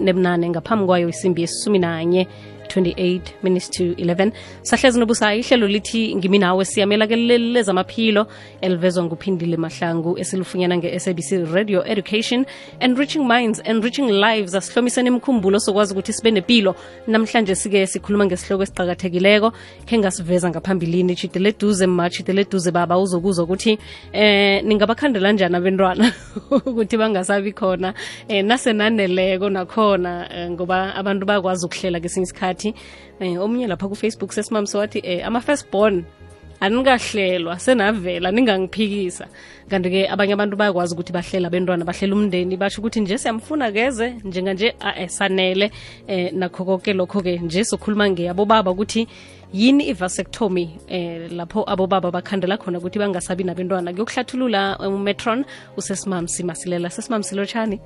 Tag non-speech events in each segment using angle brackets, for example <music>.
nebunane ngaphambi kwayo isimbi yesisumi nanye 28 minutes to 11 sahlezi nobusayi ihlelo lithi ngimi nawe siyamela ke lezamaphilo elivezwa nguphindile mahlangu esilufunyana nge-sabc radio education. Enriching minds enriching lives asihlomiseni imkhumbulo sokwazi ukuthi sibe nempilo namhlanje sike sikhuluma ngesihloko esiqakathekileko khe ngasiveza ngaphambilini chidele duze ma chidele duze baba uzokuzwa ukuthi eh ningabakhandela njani abentwana <laughs> ukuthi bangasabi khona eh nasenaneleko nakhona eh, ngoba abantu bakwazi ukuhlela kesinye isikhathi phakathi um omunye lapha kufacebook sesimamso wathi um ama-first born aningahlelwa senavela ningangiphikisa. Kanti-ke abanye abantu bayakwazi ukuthi bahlela abentwana bahlela umndeni. Basho ukuthi nje siyamfuna keze njenganje sanele. Eh, nakho konke lokho-ke nje sokhuluma ngeyabobaba ukuthi yini i-vasectomy eh lapho abobaba bakhandela khona ukuthi bangasabi nabentwana. Kuyokuhlathulula umetron usesimamsi masilela sesimamsi lotshani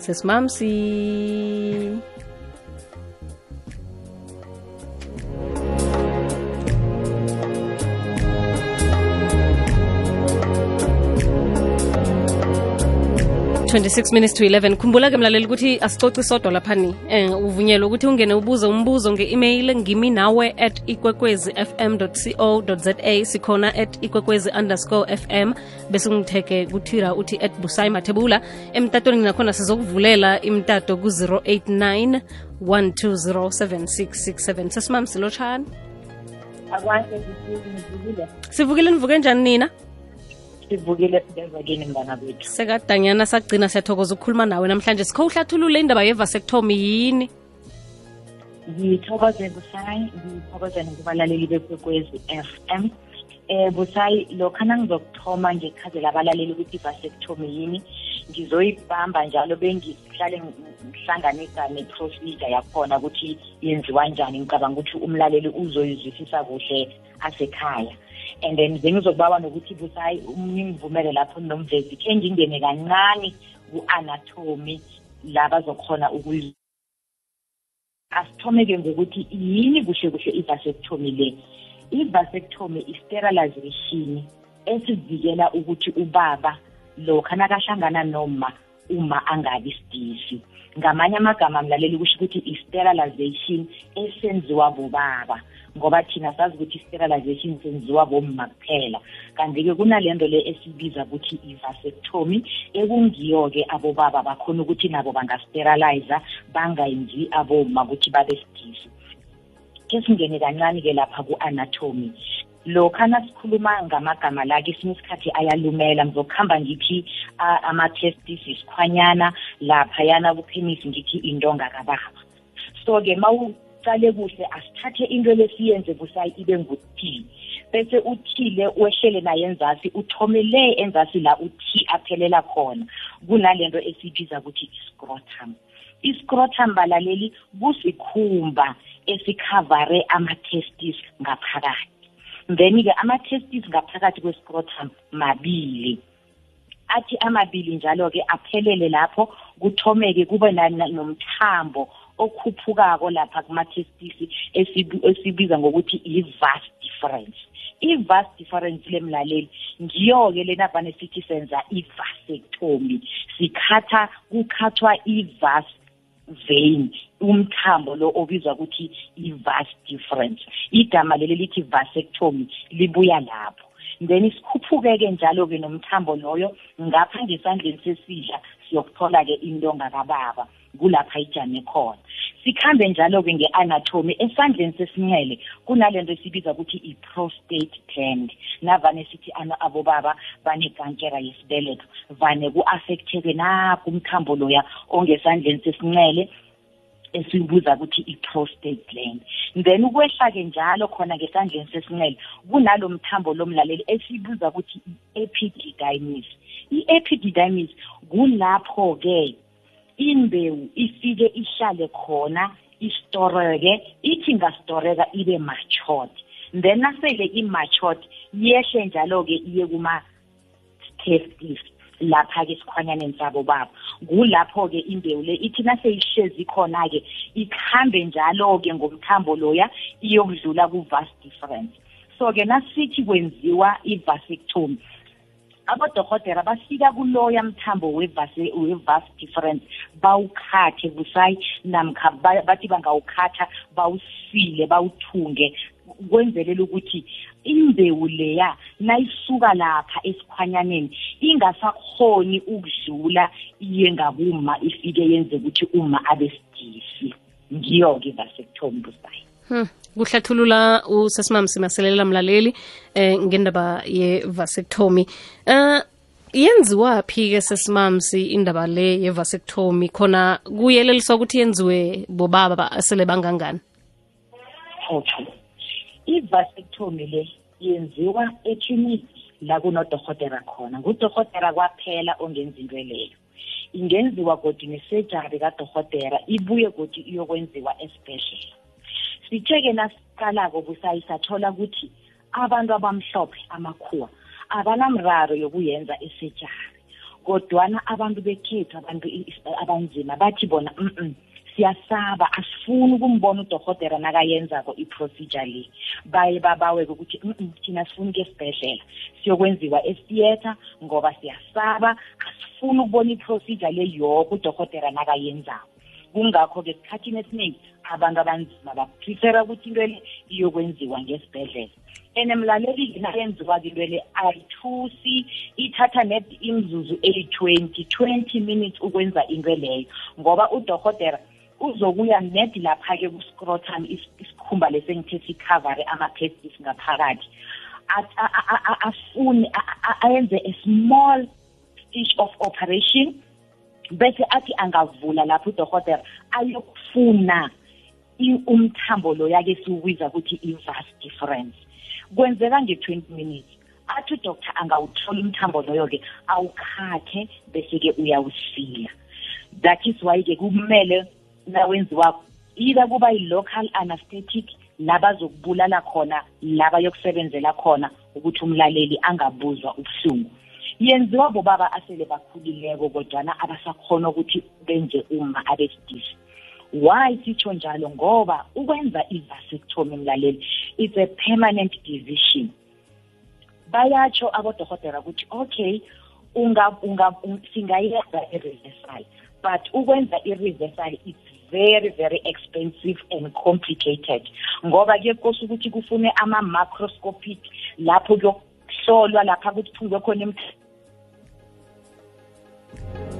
sesimamsi 26 minutes to 11 khumbula ke mlaleli ukuthi asicoci sodwa laphani eh uvunyelwa ukuthi ungene ubuze umbuzo nge-email ngimi nawe at ikwekwezi fm co za sikhona at ikwekwezi underscore fm bese ungitheke kutwitter uthi at busayi mathebula emtatweni nakhona sizokuvulela imtato ku-089 1207667 sesimam silotshani? Sivukile nivuke njani nina? Sivukile sibeza kini mngana bethu sekadanyana sagcina siyathokoza ukukhuluma nawe namhlanje. Sikho uhlathulule indaba yevasectomy yini? Ngithokoze busayi ngithokozene kubalaleli bekwekwezi f m. Eh busayi lokhana ngizokuthoma ngichazela abalaleli ukuthi i-vasectomy yini ngizoyibamba njalo bengihlale ngihlanganisa ne-procedure yakhona ukuthi yenziwa njani. Ngicabanga ukuthi umlaleli uzoyizwisisa kuhle asekhaya. And then bengizokubawa nokuthi busayi ningivumele lapho nomvezi khe ngingene kancane ku-anatomy la bazokhona ukuyiz asithome-ke ngokuthi yini kuhle kuhle i-vasectomy le. I-vasectomy i-sterilization esivikela ukuthi ubaba lokha nakahlangana noma uma angabi sidisi. Ngamanye amagama mlaleli kusho ukuthi i-sterilization esenziwa bobaba. Ngoba thina sazi ukuthi i-sterilization senziwa bomma kuphela. Kanti-ke kunalento le esibiza ukuthi i-vasectomy ekungiyo-ke abobaba bakhona ukuthi nabo bangasteriliza bangayenzi aboma ukuthi babe sidisi. Ke singene kancane-ke lapha ku-anatomy lokha nasikhuluma ngamagama la kesinye isikhathi ayalumela ngizokuhamba ngithi ama-testis isikhwanyana laphayana kupenisi ngithi intonga kababa. So-ke uqale kuhle asithathe into lesiyenze busayi ibe nguthi bese uthile wehlele naye enzasi uthomele enzasi la uthi aphelela khona. Kunalento esibiza ukuthi i-scrotum. I-scrotum balaleli kusikhumba esikhavare ama-testis ngaphakathi. Then-ke ama-testis ngaphakathi kwe-scrotum mabili. Athi amabili njalo-ke aphelele lapho kuthomeke kube nomthambo okhuphukako lapha kuma-testisi esibiza ngokuthi i-vast difference. I-vast difference lemlaleli ngiyo-ke lena vane sithi senza i-vasectomy. Sikhatha kukhathwa i-vast vein umthambo lo obizwa ukuthi i-vast difference. Igama leli lithi vasectomy libuya lapho. Then isikhuphuke-ke njalo-ke nomthambo loyo ngapha ngesandleni sesidla siyokuthola-ke intonga kababa kulapha ijame khona. Sikhambe njalo-ke nge-anatomy esandleni sesinxele kunalento esibiza ukuthi i-prostate gland. Navane sithi abobaba banekankera yesibeletho vane ku-affecteke nakho umthambo loya ongesandleni sesinxele esibuza ukuthi i-prostate gland. Then ukwehla-ke njalo khona ngesandleni sesinxele kunalo mthambo lomlaleli esibuza ukuthi i-epididymis. I-epididymis kulapho-ke imbewu ifike ihlale khona istoreke ithi ngastoreka ibe matured then nasele i-matured yehle njalo-ke iye kuma-testis lapha-ke esikhwanyaneni sabo babo. Kulapho-ke imbewu le ithi naseyihlezi khona-ke ikhambe njalo-ke ngomthambo loya iyokudlula ku-vas difference. So-ke nasithi kwenziwa i-vasectomy. Abodokotera bafika kuloya mthambo we-vas difference bawukhathe busayi namkha bathi bangawukhatha bawusile bawuthunge kwenzelela ukuthi imbewu leya nayisuka lapha esikhwanyaneni ingasakhoni ukudlula iye ngabuma ifike yenze ukuthi uma abesidisi ngiyo-ke i-vasectomy busayi Hmm. Kuhlathulula usesimam simaselela mlaleli eh ngendaba ye-vasectomy eh yenziwa phi ke sesimamsi indaba le ye-vasectomy khona kuyeleliswa ukuthi yenziwe bobaba asele bangangani? I-vasectomy le yenziwa ekliniki la kunodorhotera khona. Ngudorhotera kwaphela ongenza into leyo. Ingenziwa godi nesejari kadorhotera ibuye godi iyokwenziwa esibhedlela sithe-ke nasiqalako busayi sathola ukuthi abantu abamhlophe amakhuwa abanamraro yokuyenza esejari. Kodwana abantu bekhethu abantu abanzima bathi bona mm, -mm siyasaba asifuni ukumbona udokotera nakayenzako i-procedure le. Baye babaweke ukuthi mm -mm, thina sifuni ke esibhedlela siyokwenziwa estheatre ngoba siyasaba asifuni ukubona i-procedure le yoke udokotera nakayenzako. Kungakho-ke esikhathini esiningi abantu abanzima baprefera ukuthi into le iyokwenziwa ngesibhedlela. And mlaleli-ke nayenziwa-ke into le ayithusi ithatha net imzuzu eyi-twenty twenty minutes ukwenza into leyo. Ngoba udokotera uzokuya net lapha-ke kuscrotum isikhumba lesengithe sikhavare ama-pestis ngaphakathi. Afuni ayenze a small stitch of operation. Bese athi angavula lapho udokotela ayokufuna umthambo lo yake siwubiza ukuthi i-vas difference. Kwenzeka nge-twenty minutes athi udoktor angawuthola umthambo loyo-ke awukhathe bese-ke uyawusila. That is why-ke kumele nawenziwako either kuba yi-local anesthetic la bazokubulala khona la bayokusebenzela khona ukuthi umlaleli angabuzwa ubuhlungu. Yenziwa bobaba asele bakhulileko kodwana abasakhona ukuthi benze uma abesidisi why sitsho njalo? Ngoba ukwenza i-vasectomy mlaleli it's a permanent decision. Bayatsho abodokotela ukuthi okay unga, unga, singayenza i-reversal but ukwenza i-reversal it's very very expensive and complicated. Ngoba kuyekose ukuthi kufune ama-macroscopic lapho kuyokuhlolwa lapha kuthungwe khona Bye.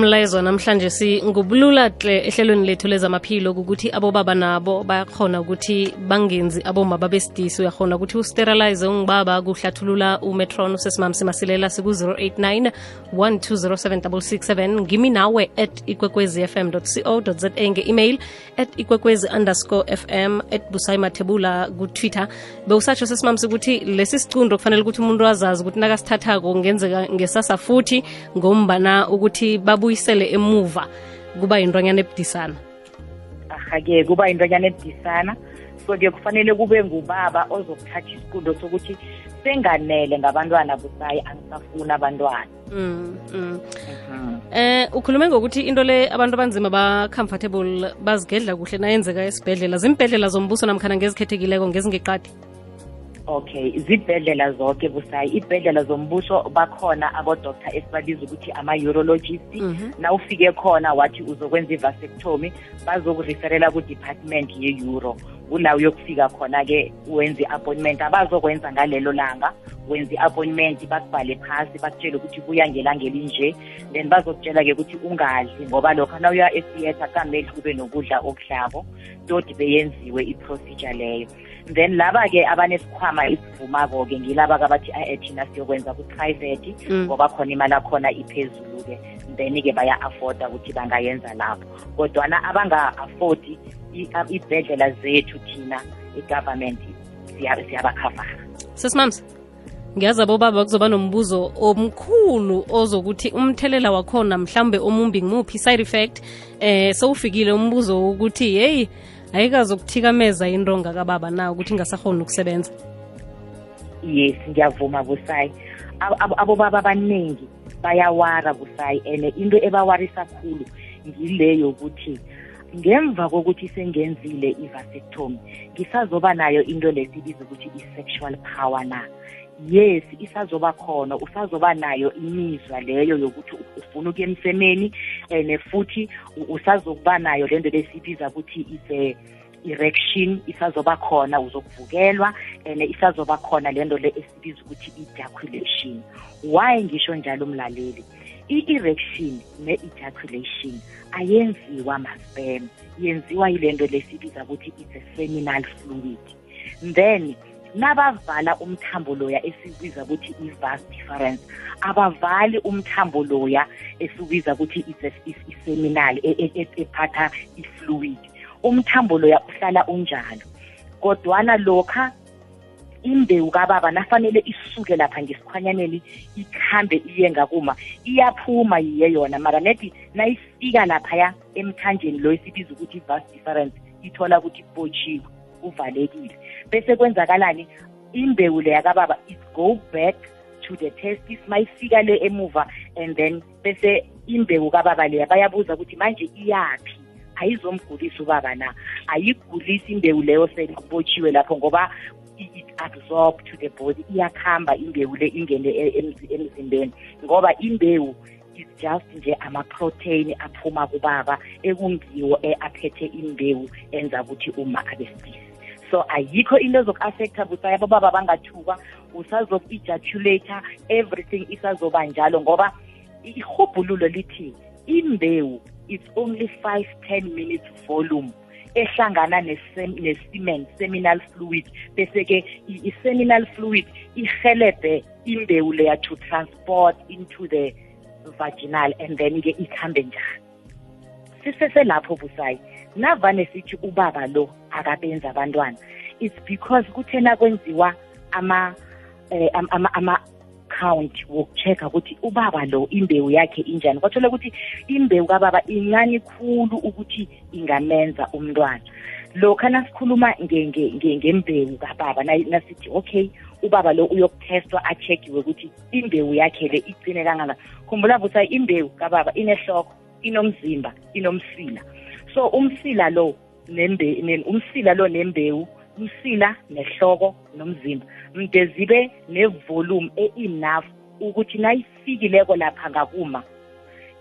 Umlayezo namhlanje singubulula hle ehlelweni lethu lezamaphilo ukuthi abobaba nabo bayakhona ukuthi bangenzi aboma babesidisi. Uyakhona ukuthi usterilize ungibaba kuhlathulula umetron usesimam simasilela siku-089 1207667 ngimi nawe at ikwekwezi fm co za nge-email at ikwekwezi underscore fm at busayimathebula kutwitter. Bewusatsho sesimam sikuthi lesi sicundo kufanele ukuthi umuntu azazi ukuthi nakasithathako kungenzeka ngesasa futhi ngombana ukuthi babuyisele emuva kuba yintwanyana ebudisana. Aha-ke kuba yintwanyana ebudisana. So-ke kufanele kube ngubaba ozokuthatha isiqundo sokuthi senganele ngabantwana busayi angisafuni abantwana. Mm, mm. eh ukhulume ngokuthi into le abantu abanzima ba-comfortable bazigedla kuhle nayenzeka esibhedlela. Zimbhedlela zombuso namkhana ngezikhethekileko ngezingeqadi okay zibhedlela zonke busayi. Ibhedlela zombuso bakhona abodoktor esibabiza ukuthi ama-urologist. Mm -hmm. na ufike khona wathi uzokwenza i-vasectomy bazokuriferela ku-department ye-euro kula uyokufika khona-ke wenze i-appointment. Abazokwenza ngalelo langa wenza i-appointment bakubhale phasi bakutshele ukuthi buya ngelanga elinje then bazokutshela-ke ukuthi ungadli ngoba lokho na uya etheatre kamele kube nokudla okudlako todi beyenziwe i-procedure leyo. Then laba-ke abanesikhwama esivumako-ke ngilaba-ke abathi a thina siyokwenza ku-private ngoba khona imali akhona iphezulu-ke. Then-ke baya-afforda ukuthi bangayenza lapho. Kodwana abanga-affodi ibhedlela zethu thina i-government siyabakhavara sesimamsa ngiyazi abobaba kuzoba nombuzo omkhulu ozokuthi umthelela wakhona mhlambe omumbi ngimuphi side effect eh sowufikile umbuzo ukuthi hey ayikazokuthikameza into ngakababa na ukuthi ingasakhona ukusebenza. Yes ngiyavuma busayi abobaba abaningi bayawara busayi and into ebawarisa khulu ngile yokuthi ngemva kokuthi sengenzile i-vasectomy ngisazoba nayo into lesibiza ukuthi i-sexual power na. Yes isazoba khona usazoba nayo imizwa leyo yokuthi ufuna ukuya emsemeni and futhi usazokuba nayo lento lesibiza ukuthi is a erection isazoba khona uzokuvukelwa and isazoba khona lento le esibiza ukuthi ejaculation why ngisho njalo umlaleli i-erection ne-ejaculation ayenziwa maspam yenziwa yilento lesibiza ukuthi it's a seminal fluid. Then nabavala umthambo loya esibiza ukuthi i-vas difference. Abavali umthambo loya esibiza ukuthi i-seminal e, e, e, ephatha i-fluid umthambo loya uhlala unjalo. Kodwana lokha imbewu kababa nafanele isuke lapha ngesikhwanyaneni ikhambe iye ngakuma iyaphuma yiye yona. Mara nedi nayifika laphaya emthanjeni lo esibiza ukuthi i-vas difference ithola ukuthi kubotshiwe uvalekile. Bese kwenzakalani? Imbewu leya kababa it go back to the testis mayifika le emuva and then bese imbewu kababa leya bayabuza ukuthi manje iyaphi? Ayizomgulisa ubaba na? Ayigulisi imbewu leyo sekubotshiwe lapho ngoba it absorb to the body. Iyakhamba imbewu le ingene e, emzimbeni. Ngoba imbewu is just nje ama-protein aphuma kubaba ekungiwo aphethe imbewu enza ukuthi uma abesilisa so ayikho into ezoku-affecta busaya bobaba bangathukwa usazoku-ejaculata everything isazoba njalo ngoba ihubhululo lithi imbewu it's only 5 10 minutes volume ehlangana ne-semen seminal fluid. Bese-ke i-seminal fluid ihelebhe imbewu leya to transport into the vaginal and then-ke ikhambe njalo siseselapho busayi navane sithi ubaba lo akabenzi abantwana. It's because kuthena kwenziwa ama eh, ama ama count wokuchecka ukuthi ubaba lo imbewu yakhe injani. Kwathole ukuthi imbewu kababa incane khulu ukuthi ingamenza umntwana. Lokha nasikhuluma ngembewu kababa nasithi okay ubaba lo uyokutestwa achekiwe ukuthi imbewu yakhe le igcine kangaka khumbula vusa imbewu kababa inehloko inomzimba inomsila. So umsila lo nembe umsila lo nembewu umsila nehloko nomzimba. Mde zibe nevolume e-enough ukuthi nayifikileko lapha ngakuma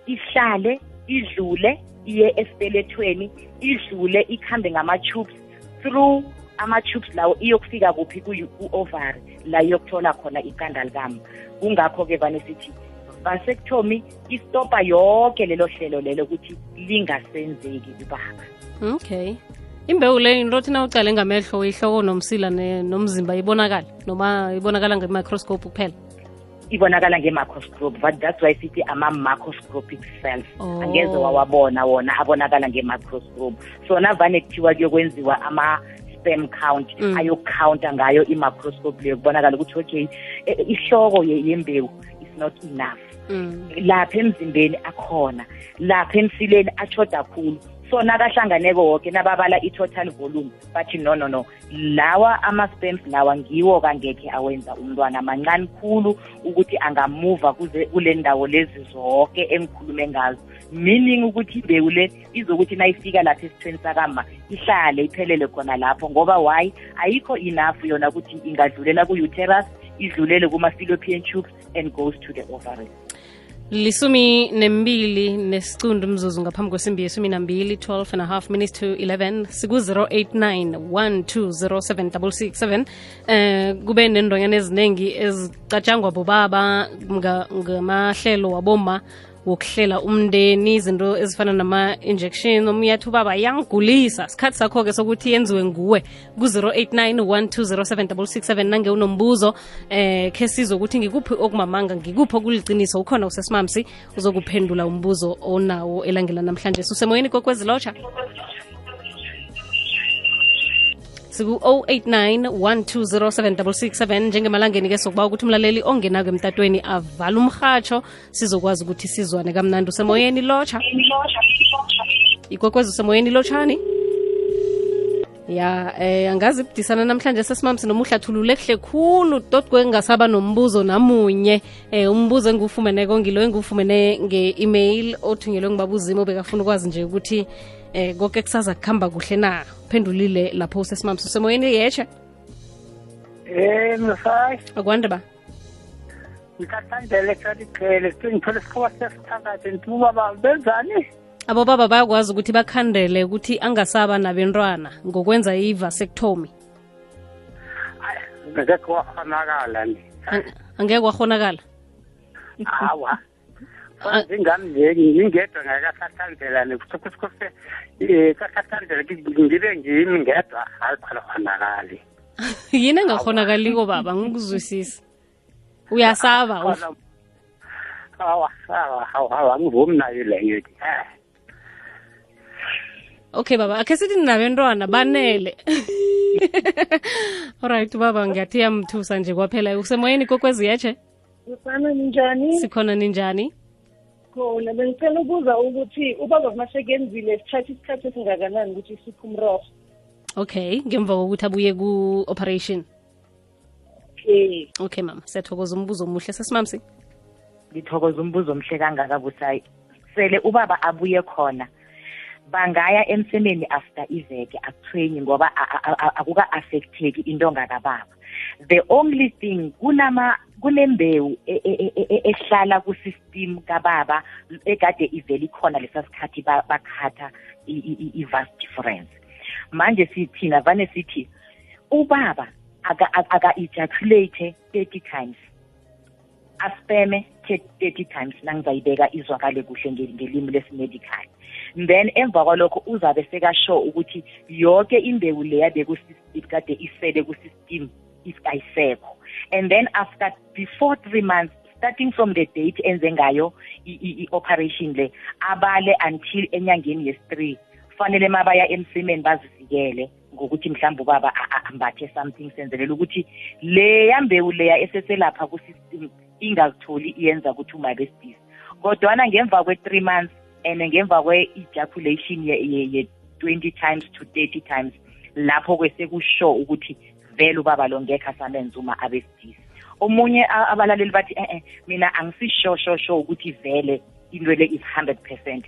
ihlale idlule iye esibelethweni idlule ikhambe ngama-tubes. Through ama-tubes lawo iyokufika kuphi ku-ovary la iyokuthola khona iqanda likama. Kungakho-ke vane sithi vasectomy istopa yonke lelo hlelo lelo ukuthi lingasenzeki kubaba okay imbewu le into thina ucale ngamehlo ihloko nomsila nomzimba ibonakala noma ibonakala nge-microscope kuphela ibonakala nge-microscope but that's why sithi ama-microscopic cells oh. angeze wawabona wona abonakala nge-microscope so navane kuthiwa kuyokwenziwa ama sperm count mm. ayokukhawunta ngayo i-microscope leyo kubonakala ukuthi okay ihloko yembewu is not enough. Lapha emzimbeni akhona lapha emsileni achoda khulu. So nakahlanganeko woke nababala i-total volume bathi no no no lawa ama-spams lawa ngiwo kangekhe awenza umntwana mancane khulu ukuthi angamuva kule ndawo lezi zonke engikhulume ngazo. Meaning ukuthi imbewu le izokuthi nayifika lapha esithweni sakama ihlale iphelele khona lapho ngoba why? Ayikho enough yona ukuthi ingadlulela ku-uterus idlulele kuma-fallopian tubes and goes to the ovary lisumi nembili nesicundu mzuzu ngaphambi kwesimbi yesumi nambili 12 and a half minutes to 11 siku-089 1207667 eh kube nendonyana eziningi ezicatshangwa bobaba ngamahlelo waboma wokuhlela umndeni izinto ezifana nama-injection omunye athi ubaba yangigulisa sikhathi sakho-ke sokuthi yenziwe nguwe ku-089 1207667 nange unombuzo eh khe sizokuthi ngikuphi okumamanga ngikuphi okuliciniso ukhona usesimamsi uzokuphendula umbuzo onawo elangela namhlanje. Susemoyeni kokwezilosha siku-089 1207667 njengemalangeni ke sokuba ukuthi umlaleli ongenako emtatweni avala umrhatsho sizokwazi ukuthi sizwane kamnandi. Usemoyeni lotsha? Ikwekwezi usemoyeni lotshani? Ya eh angazi ibudisana namhlanje sesimamsi noma uhlathulule kuhle khulu tot kwengasaba nombuzo namunye. Eh umbuzo engiwufumeneko ngilo engiwufumene nge-email othunyelwe ngibabuzimo bekafuna ukwazi nje ukuthi eh konke kusaza kuhamba kuhle na? Phendulile lapho usesimamsi usemoyeni yetshe Eh mfai akwande ba? Ngikathandele kadiqele ngithole isikhawa sesithakathi ntuba ba benzani? Abo baba bayakwazi ukuthi bakhandele ukuthi angasaba nabentwana ngokwenza i-vasectomy ngeke kwakhonakala ni Ang- angeke kwahonakala hawa kwanza nje ngingedwa ngakasathandela nekusikhusikuse um kasathandela ngibe ngimi ngedwa. Hayi khona khonakali. <laughs> Yini engahonakaliko baba? Ngikuzwisisa uyasaba awasaba angivumi nayo leyo. Okay baba. Akhe sithi ninabentwana banele. <laughs> Alright baba ngiyathi yamthusa nje kwaphela. Usemoyeni kokwezi yetshe sikhona ninjani? sikhona ninjani Khona. Bengicela ukubuza ukuthi ubaba masekenzile sithatha isikhathi esingakanani ukuthi siphe umrorho. okay ngemva kokuthi abuye ku-operation. Eh, okay mama siyathokoza umbuzo omuhle. Sesimamsi? Ngithokoza umbuzo omhle kangaka busayi. Sele ubaba abuye khona bangaya emsemeni after iveke akuthwenyi ngoba akuka-affecteki into ngakababa. The only thing kunama kunembewu e- e- e- ehlala kusystem kababa ekade ivele ikhona lesa sikhathi ba- bakhatha i- i- i- i-vas difference. Manje sithina vane sithi ubaba aka- aka- aka-ejaculate 30 times aspeme 30 times nangizayibeka izwakale kuhle nge- ngelimi lesimedical. Then emva kwalokho uzabe sekasho ukuthi yonke imbewu leya bekusystem kade isele kusystem if ayisekho and then after before three months starting from the date enze ngayo i- i- i-operation le abale until enyangeni yesi-three. Kufanele mabaya emsimeni bazivikele ngokuthi mhlawumbe ubaba a- a- ambathe something senzelela ukuthi leya mbewu leya eseselapha kusystem ingazitholi iyenza ukuthi umabestis kodwana ngemva kwe-three months and ngemva kwe-ejaculation ye-twenty times to thirty times lapho kwesekusho ukuthi vele ubaba lo ngekho asamenza uma abesidisi. Omunye a- abalaleli bathi eh mina angisishosho ukuthi vele into le is 100%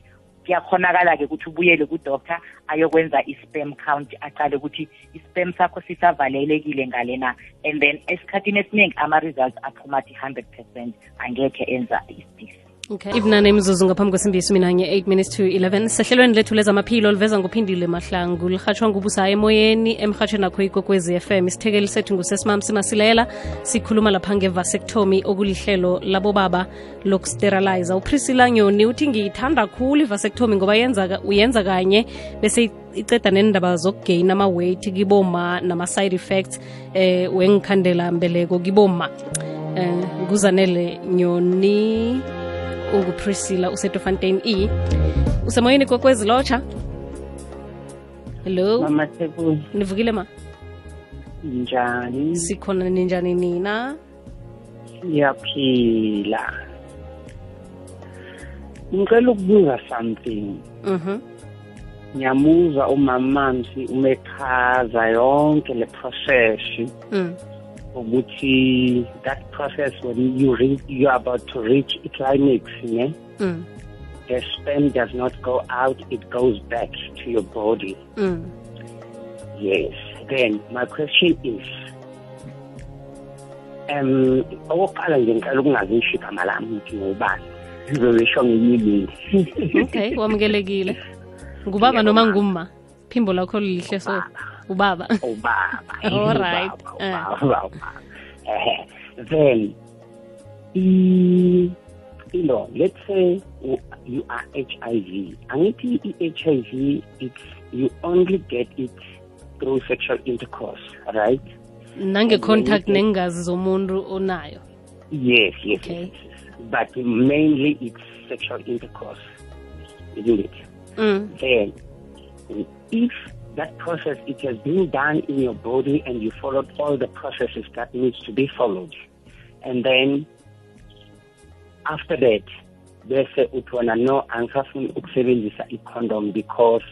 kuyakhonakala-ke ukuthi ubuyele kudoctor ayokwenza i-spam count aqale ukuthi i-spam sakho sisavalelekile ngale na and then esikhathini esiningi ama-results aphuma athi 100% angekhe enza isidisi okay ibunane imzuzu ngaphambi kwesimbi yesumi nanye 8 minutes to 11 sehlelweni lethu lezamaphilo liveza nguphindile mahlangu. Lihatshwa ngubusa emoyeni emhatshweni akho ikokwezi fm isithekeli sethu ngusesimam simasilela sikhuluma lapha ngevasectomy okulihlelo labobaba lokusteriliza upriscilla nyoni uthi ngiyithanda khulu ivasectomy ngoba yenza uyenza kanye. Bese iceda nendaba zokugain ama-weight kiboma nama-side effects eh wengikhandela mbeleko kiboma. Eh nguzanele nyoni ungupriscilla usetofontein e. Usemoyeni kokwezi lotsha. Hello? Nivukile ma? Njani? Sikhona ninjani nina? Siyaphila. Ngicela ukubuza something. Mhm. Ngiyamuza umamamsi umekhaza yonke le process mm. Ukuthi that process when you reach, you are about to reach a climax ne? Mm. the sperm does not go out it goes back to your body. Mm. yes. Then my question is um okokuqala nje ngicela ukungazi ngishipha malami ukuthi ngubani. Ngiyibili okay wamukelekile. Ngubaba noma ngumma? Phimbo lakho lihle so ubaba <laughs> ubaba <laughs> All right. ubaba, ubaba, ubaba. Eh, then you know let's say you are hiv angithi i-hiv it's you only get it through sexual intercourse right nange-contact nengazi zomuntu onayo yes yes, Okay. yes but mainly it's sexual intercourse isn't it mm. then if that process it has been done in your body and you followed all the processes that needs to be followed. And then after that bese uthi wena no angisafuni ukusebenzisa i-condom because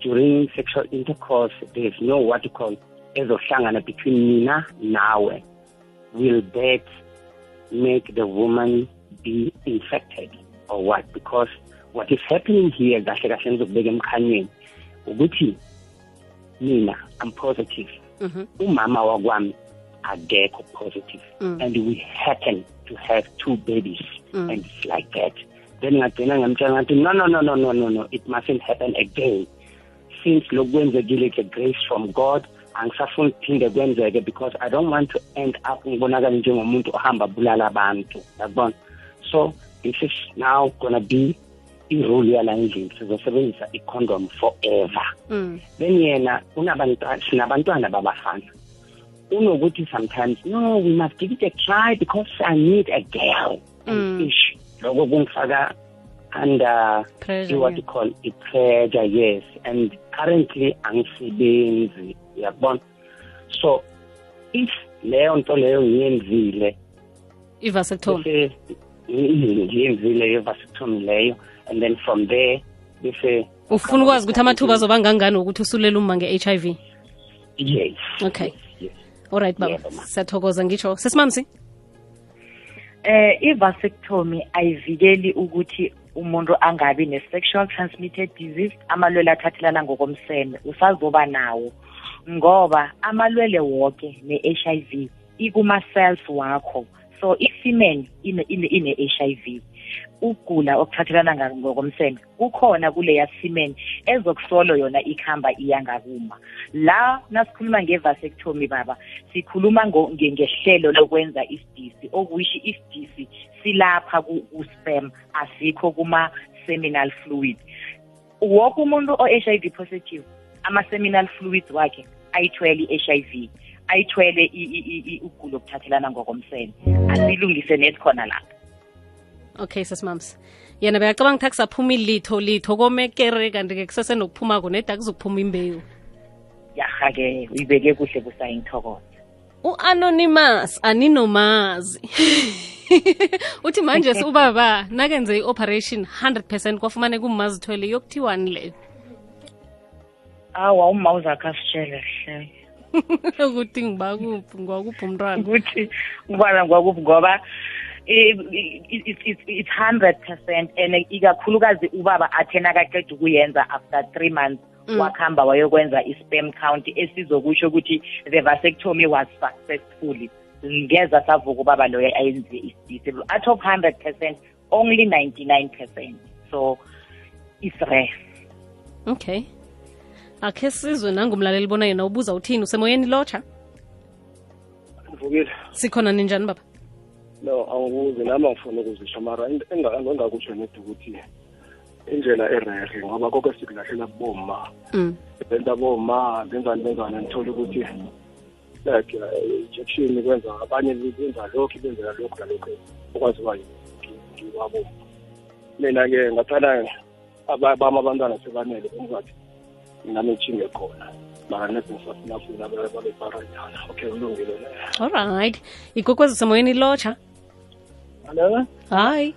during sexual intercourse there is no what you call ezohlangana between mina nawe. Will that make the woman be infected or what? Because what is happening here kahle kahle ngizokubeka emkhanyweni ukuthi mina i'm positive Mhm. umama wakwami akekho positive Mm. and we happen to have two babies Mm. and it's like that then ngagcina ngamtshela ngathi no no no no no no no it mustn't happen again since lokhu kwenzekile it's a grace from god angisafuni kuphinde kwenzeke because i don't want to end up ngibonakale njengomuntu ohamba abulala abantu yakubona so this is now gonna be i-rule yala endlini sizosebenzisa i-condom forever Mm. then yena unabantwana sinabantwana babafana unokuthi sometimes no we must give it a try because i need a girl Mm. and ish loko kungifaka under Pressure, what yeah. you call i-pressure yes and currently angisebenzi uyakubona so if leyo nto leyo ngiyenzile ivasectomy bese ngiyenzile i-vasectomy leyo and then from there bese ufuna ukwazi ukuthi amathuba azoba ngangani ukuthi usulele uma nge-HIV yes. Okay. yes, yes. alright baba. Yebo, ma. siyathokoza ngitsho. Sesimamsi? Eh i-vasectomy ayivikeli ukuthi umuntu angabi ne-sexual transmitted disease. Amalwele athathelana ngokomseme. Usazoba nawo. Ngoba amalwele wonke ne-HIV ikuma-cells wakho. So i-semen ine-HIV ukugula okuthathelana nga- ngokomseme. Kukhona kuleya semen ezokusolo yona ikhamba iya ngakuma. La nasikhuluma nge-vasectomy baba sikhuluma ngo- nge- ngehlelo lokwenza isidisi okuyisho isidisi silapha ku- ku-sperm asikho kuma-seminal fluid. Woke umuntu o-HIV positive ama-seminal fluids wakhe ayithwele i-HIV ayithwele i- i- i- i- ukugula okuthathelana ngokomseme. Asilungise nesikhona lapha. Okay sesimamsi yena bekacabanga ukuthi akusaphuma ilitho litho. Komekere kanti-ke kusesenokuphuma kunede neda kuzokuphuma imbewu. Yaha-ke uyibeke kuhle kusayingithokoza u-anonymous aninomazi. <laughs> Uthi manje ubaba nakenze i-operation 100 percent kwafumane kumazithwele yokuthiwani leyo awa umma uzakho asitshele hle. <laughs> Ukuthi ngibakuphi ngwakuphi umntwana ukuthi ngibana ngwakuphi ngoba it's- it's hundred percent. And ikakhulukazi ubaba athena kaqeda ukuyenza after three months Mm. wakuhamba wayokwenza i-sperm count esizokusho ukuthi the vasectomy was successfully. Ngeza savuka ubaba loyo ayenze isidisi out of hundred percent only ninety-nine percent. So it's rare. Okay. Akhe sizwe nangumlaleli bona yena ubuza uthini usemoyeni lotsha? Ngivukile. Sikhona ninjani baba? No angikuzi nami angifuna ukuzisho mara. Engakutsho nedi ukuthi indlela ererhe ngoba konke sikulahlela kuboma mm. benza boma benzani benzani ngithole ukuthi like injection kwenza abanye benza lokhu benzela lokhu nalokhu okwazi uba ngiwaboma mina-ke ngathanda bami abantwana sebanele bengathi nami ngitshinge khona. Mara nesi okay ulungile alright igogwezi usemoyeni lotsha Hello? Hi.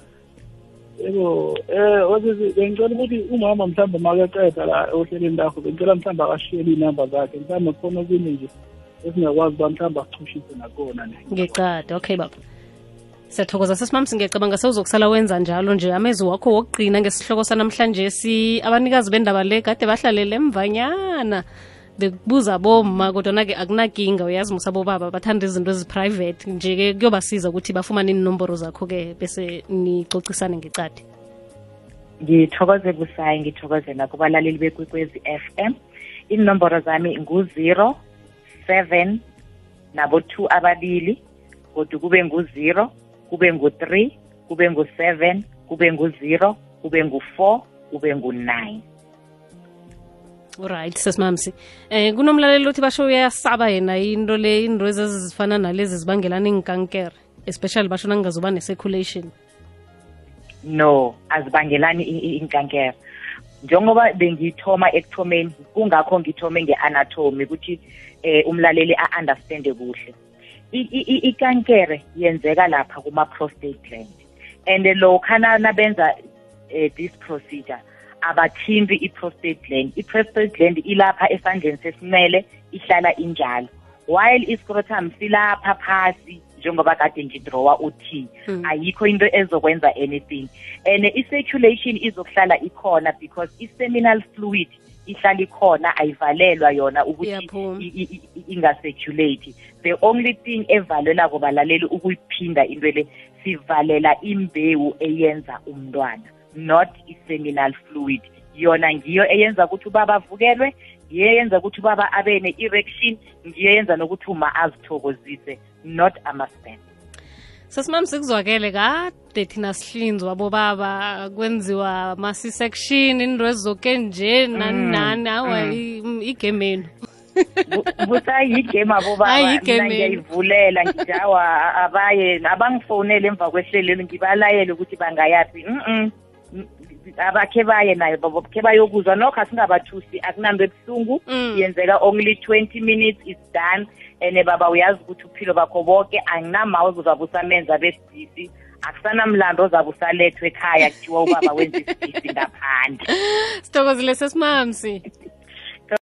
Yebo, eh wazizi bengicela ukuthi umama mhlawumbe makaqeda la ohlelweni lakho bengicela mhlawumbe akashiyele iy'namba zakhe mhlawumbe khona okunye nje esingakwazi uba mhlawumbe akuchushise nakona ne ngicada okay baba siyathokoza sesimamsi ngiyacabanga sewuzokusala wenza njalo nje amezwi wakho wokugqina ngesihloko sanamhlanje si abanikazi bendaba le kade bahlalele emvanyana bekubuza boma kodwana-ke akunakinga uyazi musabobaba bathanda izinto eziprivate. Nje-ke kuyobasiza ukuthi bafumane inomboro zakho-ke bese nicocisane ngecade ngithokoze busayi ngithokoze nakubalaleli bekwekwezi FM inomboro zami ngu-zero seven nabo two ababili. Kodwa kube ngu-zero kube ngu-three kube ngu-seven kube ngu-zero kube ngu-four kube ngu-nine. Alright sesimamsi eh kunomlaleli othi basho uyasaba yena into le into ezifana nalezi zibangelana inkankere especially basho nangingazoba ne-circulation. No azibangelani inkankera njengoba bengithoma ekuthomeni kungakho ngithome nge-anatomy ukuthi eh umlaleli a-understande kuhle. Ikankere yenzeka lapha kuma-prostate gland. And lokhana nabenza eh, this procedure abathinti i-prostate gland. I-prostate gland ilapha esandleni sesinxele ihlala injalo. While iscrotum silapha phasi njengoba kade ngidrowa u-t Mm. ayikho into ezokwenza anything. And i-circulation izokuhlala ikhona because i-seminal fluid ihlala ikhona ayivalelwa yona ukuthi Iyaphuma. i- i- i- inga-circulate. The only thing evalelako balaleli ukuyiphinda into le sivalela imbewu eyenza umntwana. Not i-seminal fluid. Yona ngiyo eyenza ukuthi ubaba avukelwe ngiyo eyenza ukuthi ubaba abe ne-erection ngiyo eyenza nokuthi uma azithokozise not ama-span sesimam sikuzwakele kade thina sihlinzwa abobaba kwenziwa ama-c-section into ezizoke nje nani Mm, nani awa mm. i- igame kusayigame abobaba Ayigame. ngijawa abaye abangifonele emva kwehlelelo ngibalayele ukuthi bangayaphi. Mm abakhe baye nayo babo khe bayokuzwa. Nokho asingabathusi akunanto ebuhlungu. Mm. yenzeka only 20 minutes is done. And baba uyazi ukuthi uphilo bakho bonke anginamawuzi uzabe usamenza besidisi. Akusanamlando ozabe usalethwe ekhaya kuthiwa ubaba wenza isidisi ngaphandle. <laughs> Sithokozile sesimamsi.